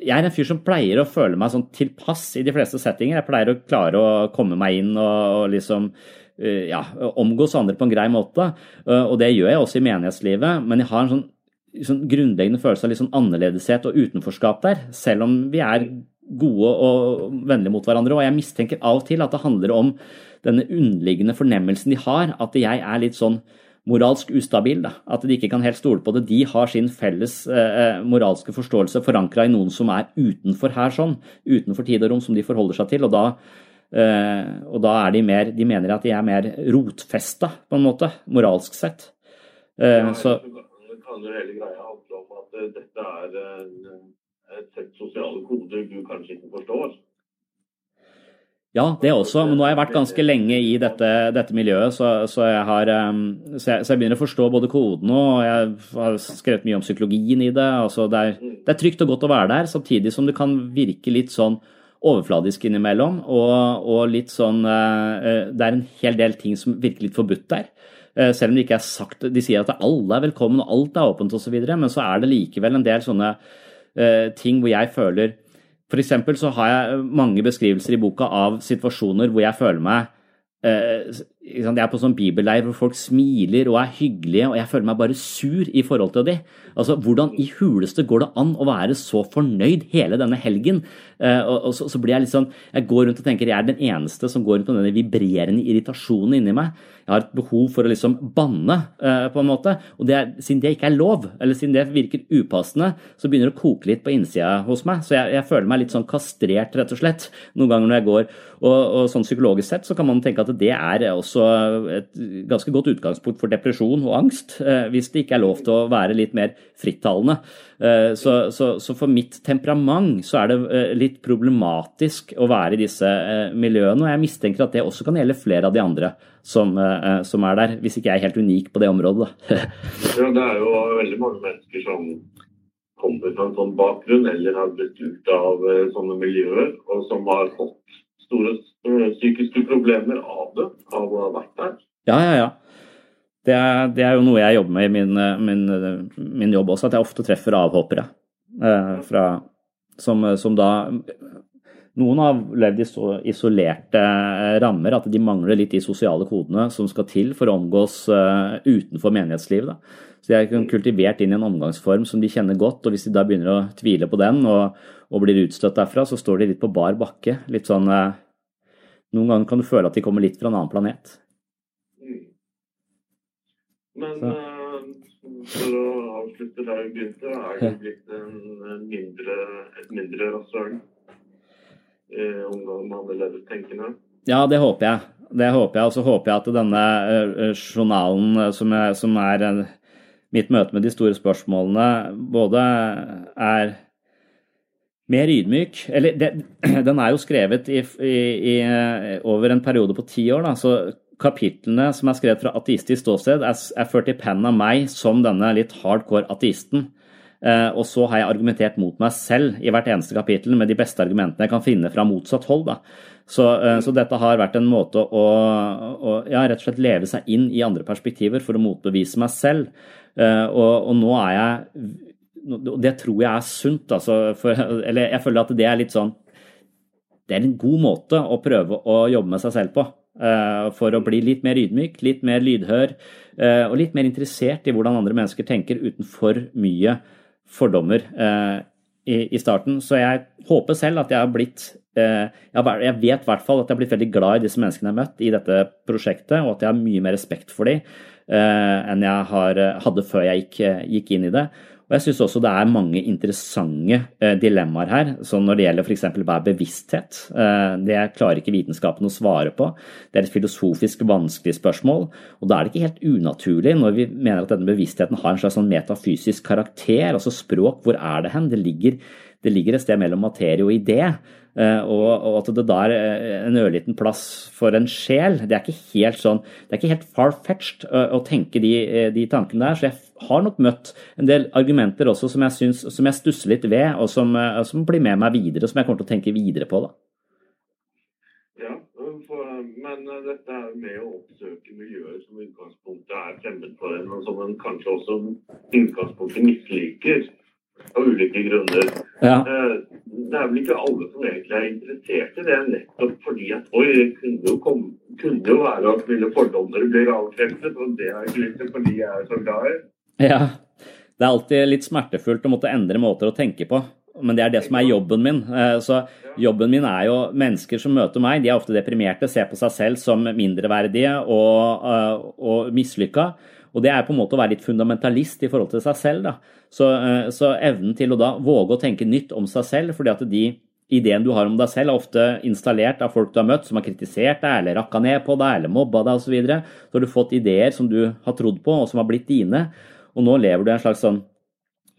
Jeg er en fyr som pleier å føle meg sånn tilpass i de fleste settinger. Jeg pleier å klare å komme meg inn og, og liksom eh, ja, omgås andre på en grei måte. Eh, Og det gjør jeg også i menighetslivet, men jeg har en sånn, sånn grunnleggende følelse av litt sånn annerledeshet og utenforskap der, selv om vi er gode og vennlige mot hverandre. Og jeg mistenker av og til at det handler om denne underliggende fornemmelsen de har, at jeg er litt sånn moralsk ustabil. Da. At de ikke kan helt stole på det. De har sin felles eh, moralske forståelse forankra i noen som er utenfor her, sånn, utenfor tid og rom, som de forholder seg til. Og da, eh, og da er de mer De mener at de er mer rotfesta, på en måte, moralsk sett. Eh, Ja, så kan jo hele greia handle om at eh, dette er eh, et sett sosiale koder du kanskje ikke forstår. Ja, det også. Men nå har jeg vært ganske lenge i dette, dette miljøet, så, så, jeg har, um, så, jeg, så, jeg, begynner å forstå både kodene og jeg har skrevet mye om psykologien i det. Altså, det, er, det er trygt og godt å være der, samtidig som det kan virke litt sånn overfladisk innimellom. Og, og litt sånn uh, Det er en hel del ting som virker litt forbudt der. Eh, selv om det ikke er sagt De sier at alle er velkommen og alt er åpent osv., men så er det likevel en del sånne ting hvor jeg føler For eksempel så har jeg mange beskrivelser i boka av situasjoner hvor jeg føler meg uh, jeg er på sånn bibelleir hvor folk smiler og er hyggelige, og jeg føler meg bare sur i forhold til de. Altså, Hvordan i huleste går det an å være så fornøyd hele denne helgen? Uh, og, så, blir Jeg litt sånn, jeg går rundt og tenker jeg er den eneste som går rundt med denne vibrerende irritasjonen inni meg. Jeg har et behov for å liksom banne, uh, på en måte. Og det er, siden det ikke er lov, eller siden det virker upassende, så begynner det å koke litt på innsida hos meg. Så jeg, jeg, føler meg litt sånn kastrert, rett og slett, noen ganger når jeg går. Og, og sånn psykologisk sett så kan man tenke at det er også et ganske godt utgangspunkt for depresjon og angst, uh, hvis det ikke er lov til å være litt mer frittalende. Eh, så, så, så, for mitt temperament så er det eh, litt problematisk å være i disse eh, miljøene. Og jeg mistenker at det også kan gjelde flere av de andre som, som er der, hvis ikke jeg er helt unik på det området. ja, det er jo veldig mange mennesker som kommer fra en sånn bakgrunn eller har blitt ut av sånne miljøer, og som har fått store psykiske problemer av det, av å ha vært der. Ja, ja, ja. Det er, det er, jo noe jeg jobber med i min, min, min, jobb også, at jeg ofte treffer avhoppere. Eh, fra, som, som, da Noen har levd i så isolerte eh, rammer at de mangler litt de sosiale kodene som skal til for å omgås uh, utenfor menighetslivet. Da. Så de er kultivert inn i en omgangsform som de kjenner godt, og hvis de da begynner å tvile på den og, og blir utstøtt derfra, så står de litt på bar bakke. Litt sånn uh, Noen ganger kan du føle at de kommer litt fra en annen planet. Men uh, for å avslutte der vi begynte, er det blitt en mindre, et mindre rasshøl i ungdom annerledes tenkende? Ja, det håper jeg. Det håper jeg. Og så håper jeg at denne uh, journalen uh, som er, som er mitt møte med de store spørsmålene, både er mer ydmyk. Eller det, den er jo skrevet i, i, i, over en periode på ti år, da, så kapitlene som er skrevet fra ateistisk ståsted, er, ført i pennen av meg som denne litt hardcore ateisten. Eh, og så har jeg argumentert mot meg selv i hvert eneste kapittel med de beste argumentene jeg kan finne fra motsatt hold. Så, eh, så, dette har vært en måte å, å ja, rett og slett leve seg inn i andre perspektiver for å motbevise meg selv. Eh, og, og nå er jeg Det tror jeg er sunt, altså. For, eller jeg føler at det er litt sånn Det er en god måte å prøve å jobbe med seg selv på. Eh, for å bli litt mer ydmyk, litt mer lydhør eh, og litt mer interessert i hvordan andre mennesker tenker uten for mye fordommer eh, i starten. Så jeg håper selv at jeg har blitt Jeg vet i hvert fall at jeg har blitt veldig glad i disse menneskene jeg har møtt i dette prosjektet, og at jeg har mye mer respekt for dem enn jeg hadde før jeg gikk, inn i det. Og jeg syns også det er mange interessante eh, dilemmaer her, som når det gjelder f.eks. hva er bevissthet. Eh, det klarer ikke vitenskapen å svare på. Det er et filosofisk vanskelig spørsmål. Og da er det ikke helt unaturlig, når vi mener at denne bevisstheten har en slags sånn metafysisk karakter, altså språk, hvor er det hen? Det ligger, det ligger et sted mellom materie og idé. Eh, og at det da er eh, en ørliten plass for en sjel. Det er ikke helt sånn, det er ikke helt far-fetched å tenke de, eh, de, tankene der. Så jeg har nok møtt en del argumenter også som jeg, synes, som jeg stusser litt ved, og som, som, blir med meg videre, som jeg kommer til å tenke videre på. da. Ja, for, men dette med å oppsøke miljøer som utgangspunktet er fremmed for en, og som en kanskje også utgangspunktet misliker av ulike grunner. Ja. Eh, det er vel ikke alle som egentlig er interessert i det, nettopp fordi at oi, det kunne jo, komme, kunne jo være at mine fordommer blir avkreftet, og det er ikke fordi jeg er så glad i. Ja, det er alltid litt smertefullt å måtte endre måter å tenke på. Men det er det som er jobben min. Eh, så jobben min er jo mennesker som møter meg, de er ofte deprimerte, ser på seg selv som mindreverdige og, eh, og mislykka. Og det er på en måte å være litt fundamentalist i forhold til seg selv. Da. Så, eh, så evnen til å da våge å tenke nytt om seg selv, fordi at de ideene du har om deg selv, er ofte installert av folk du har møtt, som har kritisert deg, eller rakka ned på deg, eller mobba deg osv. Så, videre. så har du fått ideer som du har trodd på, og som har blitt dine. Og nå lever du i en slags sånn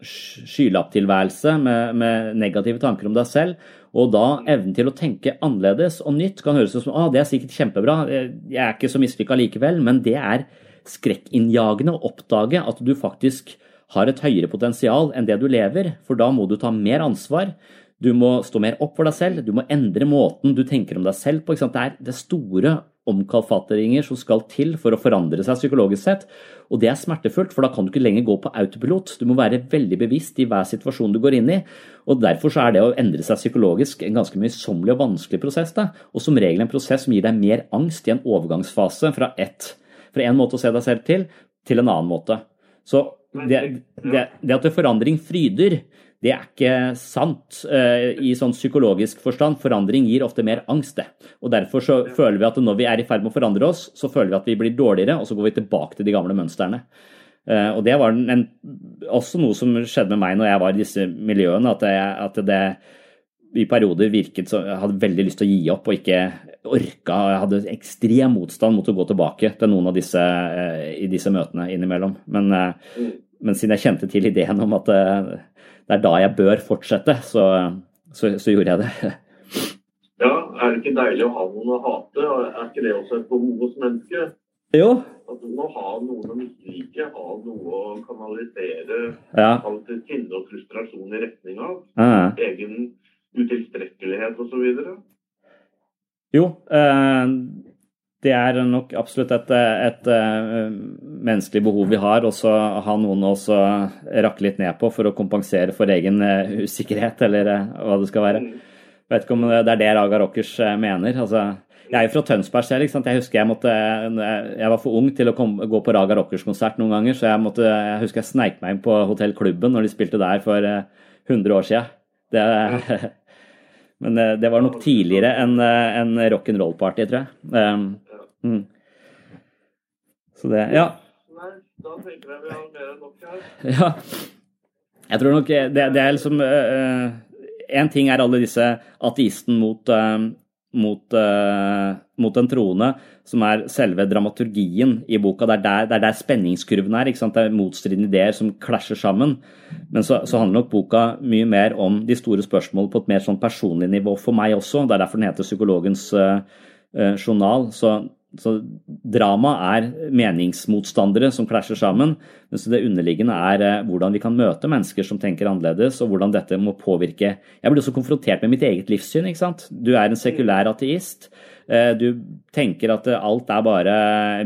skylapptilværelse med, med negative tanker om deg selv. Og da evnen til å tenke annerledes og nytt kan høres ut som ah, det er sikkert kjempebra, jeg er ikke så mislykka likevel, men det er skrekkinnjagende å oppdage at du faktisk har et høyere potensial enn det du lever, for da må du ta mer ansvar. Du må stå mer opp for deg selv, du må endre måten du tenker om deg selv på. Det er det store omkalfatringer som skal til for å forandre seg psykologisk sett. Og det er smertefullt, for da kan du ikke lenger gå på autopilot. Du må være veldig bevisst i hver situasjon du går inn i. Og derfor så er det å endre seg psykologisk en ganske møysommelig og vanskelig prosess. Da. Og som regel en prosess som gir deg mer angst i en overgangsfase fra, ett, fra en måte å se deg selv til, til en annen måte. Så det, det, det at forandring fryder, det er ikke sant uh, i sånn psykologisk forstand. Forandring gir ofte mer angst, det. Og derfor så føler vi at når vi er i ferd med å forandre oss, så føler vi at vi blir dårligere, og så går vi tilbake til de gamle mønstrene. Uh, og det var en, også noe som skjedde med meg når jeg var i disse miljøene, at, jeg, at det i perioder virket så jeg hadde veldig lyst til å gi opp og ikke orka. Jeg hadde ekstrem motstand mot å gå tilbake til noen av disse uh, i disse møtene innimellom. Men, men siden jeg kjente til ideen om at det er da jeg bør fortsette, så, så, så gjorde jeg det. Ja, er det ikke deilig å ha noen å hate? Er ikke det også et behov hos mennesket? Jo. At du må ha noen å mislike, ha noe å kanalisere ja. sinne og frustrasjon i retning av. Ja. Egen utilstrekkelighet osv. Jo, eh, det er nok absolutt et, et, et menneskelig behov vi har, og så ha noen å rakke litt ned på for å kompensere for egen eh, usikkerhet, eller eh, hva det skal være. Jeg vet ikke om det er det Raga Rockers eh, mener. altså jeg er jo fra Tønsberg selv. ikke sant? Jeg husker jeg måtte, jeg var for ung til å komme, gå på Raga Rockers-konsert noen ganger, så jeg, måtte, jeg husker jeg sneik meg inn på Hotell Klubben når de spilte der for 100 år siden. Det, men det var nok tidligere enn en rock'n'roll-party, tror jeg. Mm. Så det Ja. Nei, da tenker jeg vi har mer enn nok her. Ja. Jeg tror nok det, det er liksom uh, ting er alle disse ateisten mot, uh, mot, uh, mot den troende, som er selve dramaturgien i boka. Det er der, det er der spenningskurven er. Det er motstridende ideer som klasjer sammen. Men så, så, handler nok boka mye mer om de store spørsmålene på et mer sånn personlig nivå for meg også. Det er derfor den heter Psykologens journal. Så så drama er meningsmotstandere som klasjer sammen, mens det underliggende er eh, hvordan vi kan møte mennesker som tenker annerledes, og hvordan dette må påvirke Jeg blir også konfrontert med mitt eget livssyn. ikke sant? Du er en sekulær ateist. Eh, du tenker at alt er bare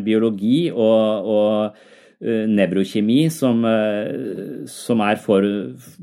biologi og, og Eh, nevrokjemi som, eh, som, er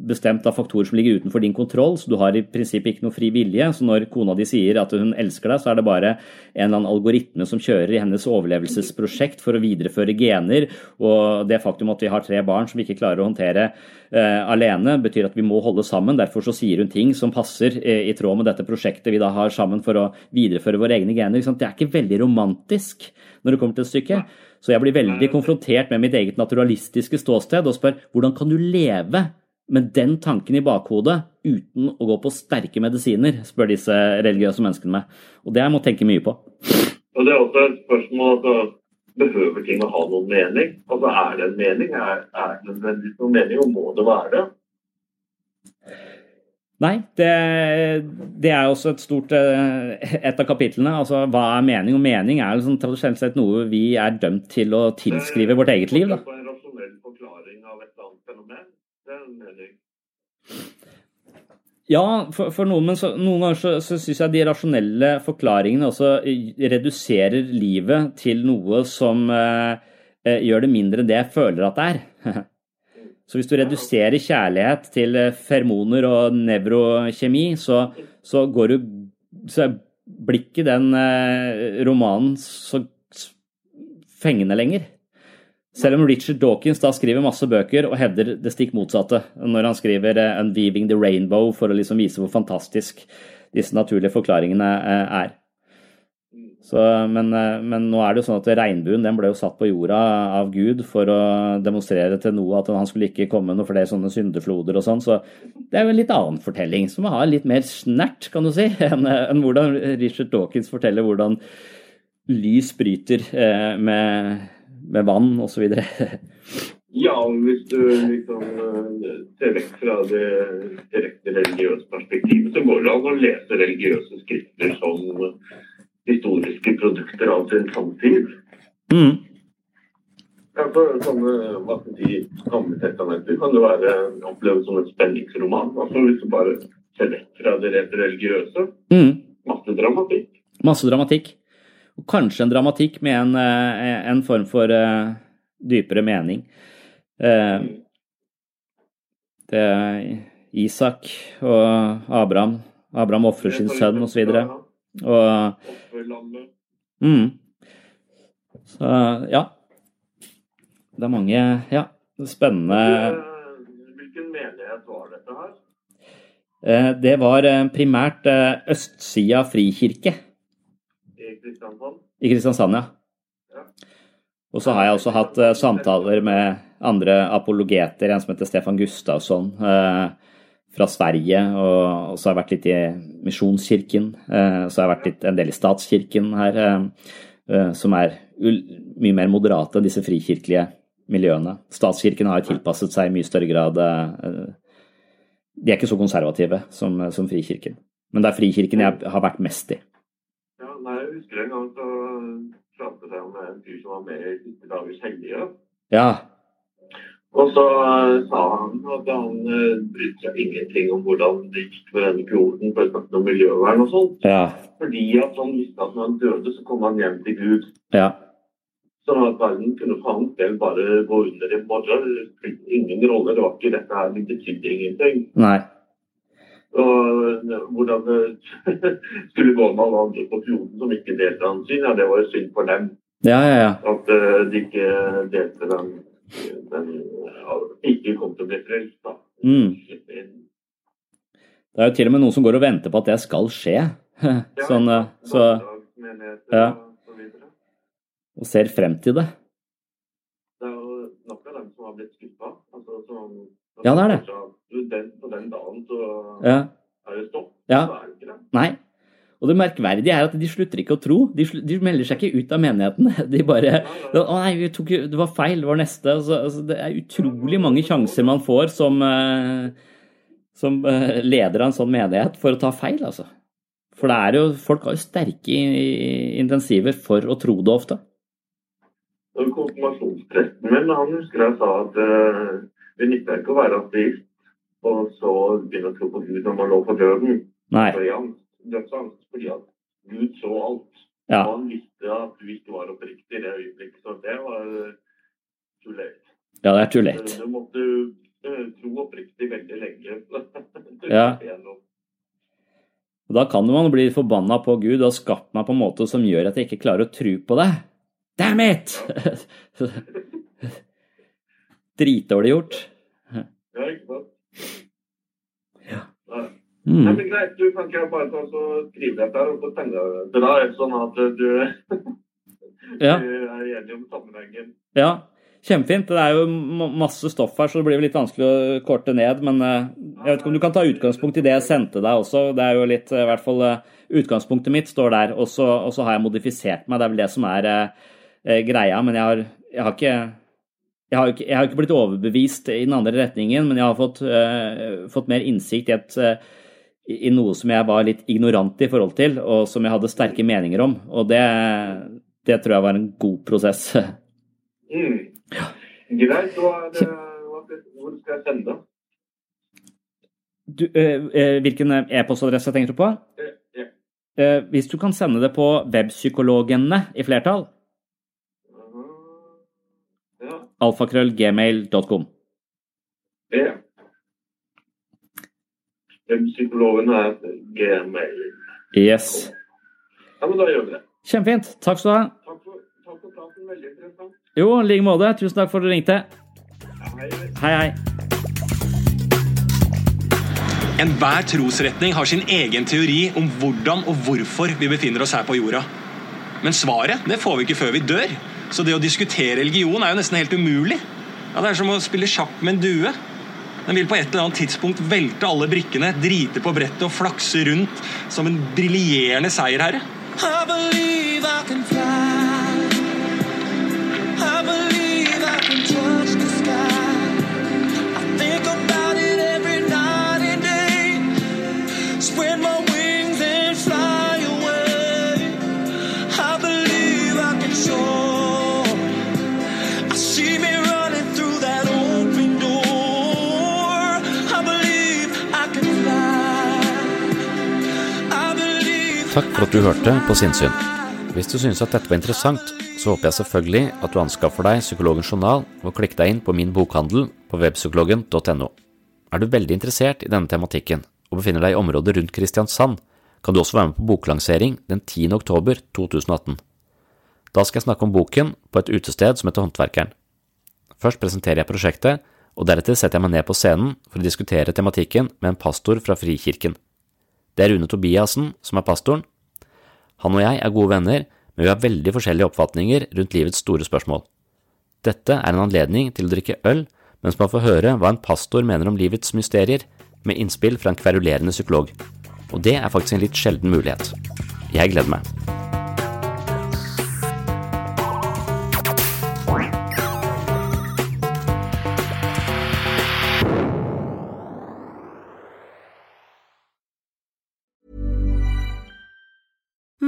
bestemt av faktorer som ligger utenfor din kontroll, så du har i prinsippet ikke noe fri vilje. Så når kona di sier at hun elsker deg, så er det bare en eller annen algoritme som kjører i hennes overlevelsesprosjekt for å videreføre gener. Og det faktum at vi har tre barn som vi ikke klarer å håndtere uh, alene, betyr at vi må holde sammen. Derfor så sier hun ting som passer i, i tråd med dette prosjektet vi da har sammen for å videreføre våre egne gener. Det er ikke veldig romantisk når det kommer til et stykke. Så jeg blir veldig konfrontert med mitt eget naturalistiske ståsted og spør hvordan kan du leve med den tanken i bakhodet uten å gå på sterke medisiner, spør disse religiøse menneskene meg. Og det har jeg må tenke mye på. Og Det er også et spørsmål altså, Behøver ting å ha noen mening? Altså Er det en mening? Er, er det nødvendigvis noen mening, og må det være det? Nei, det, det, er også et stort eh, et av kapitlene. Altså, Hva er mening? Og mening er liksom, tradisjonelt sett noe vi er dømt til å tilskrive vårt eget liv. Da. En rasjonell forklaring av et eller annet fenomen, det er en mening. Ja, for, for noen, men så, noen ganger så, så syns jeg de rasjonelle forklaringene også reduserer livet til noe som eh, eh gjør det mindre enn det jeg føler at det er. Så hvis du reduserer kjærlighet til eh, fermoner og nevrokjemi, så, så går du Så blir ikke den eh, romanen så fengende lenger. Selv om Richard Dawkins da skriver masse bøker og hevder det stikk motsatte når han skriver eh, 'Unweaving the Rainbow' for å liksom vise hvor fantastisk disse naturlige forklaringene er. Så, men, eh, men, nå er det jo sånn at regnbuen den ble jo satt på jorda av Gud for å demonstrere til noe at han skulle ikke komme noen flere sånne syndefloder og sånn. Så det er jo en litt annen fortelling som har litt mer snert, kan du si, enn, enn hvordan Richard Dawkins forteller hvordan lys bryter eh, med, med vann osv. Ja, hvis du liksom eh, ser vekk fra det direkte religiøse perspektivet, så går det an å lese religiøse skrifter som historiske produkter av sin samtid. Mm. Ja, for sånne hva skal si, gamle testamenter kan det være opplevd som en spenningsroman. altså Hvis du bare ser vekk fra det rent religiøse. Mm. Masse dramatikk. Masse dramatikk. og kanskje en dramatikk med en, eh, en form for uh, dypere mening. Uh, det Isak og Abraham. Abraham ofrer sin sønn, osv. Og, mm. Så ja. Det er mange ja, spennende Hvilken menighet var dette her? Eh, det var eh, primært eh, østsida frikirke. I Kristiansand? I Kristiansand, ja. Og så har jeg også hatt samtaler med andre apologeter, en som heter Stefan Gustavsson fra Sverige. Og så har jeg vært litt i Misjonskirken. Så har jeg vært litt en del i statskirken her, som er mye mer moderate enn disse frikirkelige miljøene. Statskirken har tilpasset seg i mye større grad De er ikke så konservative som, som Frikirken. Men det er Frikirken jeg har vært mest i. Ja, nei, Jeg husker en gang så pratet jeg om en fyr som var med i dagens dagers hellige. Ja. Og så sa han at han uh, brydde seg ingenting om hvordan det gikk med denne kloden, for å snakke om miljøvern og sånt. Ja. Fordi at han visste at når han døde, så kom han hjem til Gud. Ja. Sånn at verden kunne for hans del bare gå under i morgen. Det spilte ingen rolle. Det var ikke dette her, det betydde ingenting. Nei. Og hvordan det skulle gå med alle andre på fjorden som ikke delte hans syn, ja, det var jo synd for dem. Ja, ja, ja. At uh, de ikke delte den, Ikke kom til å bli frelst, da. Mm. Det er jo til og med noen som går og venter på at det skal skje. Sånn, så ja. Og ser frem til det. Det er jo nok av dem som har blitt skuffa. Altså, som, Ja, det er det. Den, på den dagen så Ja. er det stopp. Ja. Så er det ikke det. Nei. Og det merkverdige er at de slutter ikke å tro. De, de melder seg ikke ut av menigheten. De bare Å nei, vi tok, det var feil, det var neste. Altså, altså, det er utrolig mange sjanser man får som, eh, som eh, leder av en sånn menighet for å ta feil, altså. For det er jo, folk har jo sterke intensiver for å tro det ofte. Konfirmasjonspresten min han husker jeg sa at uh, det nytter ikke å være ateist og så begynne å tro på Gud når man lå på døden. Nei. Så dødsangst, fordi at Gud så alt. Ja. Og han visste at du ikke var oppriktig i det øyeblikket. Så det var uh, too late. Ja, det er too late. Du måtte uh, tro oppriktig veldig lenge. Ja. Og da kan man bli forbanna på Gud og skapt meg på en måte som gjør at jeg ikke klarer å tro på det. Damn it! Dritdårlig gjort. Ja, ikke sant? Ja. Mm. Nei, men greit, du kan ikke bare ta og så skrive dette her og så sende det til deg, sånn at du, Ja. du er enig om sammenhengen. Ja, kjempefint. Det er jo masse stoff her, så det blir litt vanskelig å korte ned. Men eh, jeg vet ikke om du kan ta utgangspunkt i det jeg sendte deg også. Det er jo litt, eh, i hvert fall eh, Utgangspunktet mitt står der, og så og så har jeg modifisert meg. Det er vel det som er eh, greia. Men jeg har, jeg har ikke jeg har, ikke, jeg har ikke blitt overbevist i den andre retningen, men jeg har fått, eh, fått mer innsikt i, et, eh, i noe som jeg var litt ignorant i forhold til, og som jeg hadde sterke meninger om. Og det, det tror jeg var en god prosess. Mm. Greit, hva det, hva skal, hvor skal jeg sende? Du, eh, hvilken e-postadresse tenker du på? Eh, ja. Eh, hvis du kan sende det på webpsykologene i flertall, Mhm. Ja. alfakrøllgmail.com. ja. Psykologen er gmail. Yes. Ja, men da gjør vi det. Kjempefint. Takk skal du ha. Takk for, takk for praten. Veldig interessant. Jo, i like måte. Tusen takk for at du ringte. Hei, hei. Hei. Enhver trosretning har sin egen teori om hvordan og hvorfor vi befinner oss her på jorda. Men svaret det får vi ikke før vi dør. Så det å diskutere religion er jo nesten helt umulig. Ja, Det er som å spille sjakk med en due. Den vil på et eller annet tidspunkt velte alle brikkene, drite på brettet og flakse rundt som en briljerende seierherre. I Takk for at du hørte på Sinnsyn. Hvis du synes at dette var interessant, så håper jeg selvfølgelig at du anskaffer deg Psykologens journal og klikker deg inn på min bokhandel på webpsykologen.no. Er du veldig interessert i denne tematikken og befinner deg i området rundt Kristiansand, kan du også være med på boklansering den 10. oktober 2018. Da skal jeg snakke om boken på et utested som heter Håndverkeren. Først presenterer jeg prosjektet, og deretter setter jeg meg ned på scenen for å diskutere tematikken med en pastor fra Frikirken. Det er Rune Tobiassen som er pastoren. Han og jeg er gode venner, men vi har veldig forskjellige oppfatninger rundt livets store spørsmål. Dette er en anledning til å drikke øl mens man får høre hva en pastor mener om livets mysterier, med innspill fra en kverulerende psykolog. Og det er faktisk en litt sjelden mulighet. Jeg gleder meg.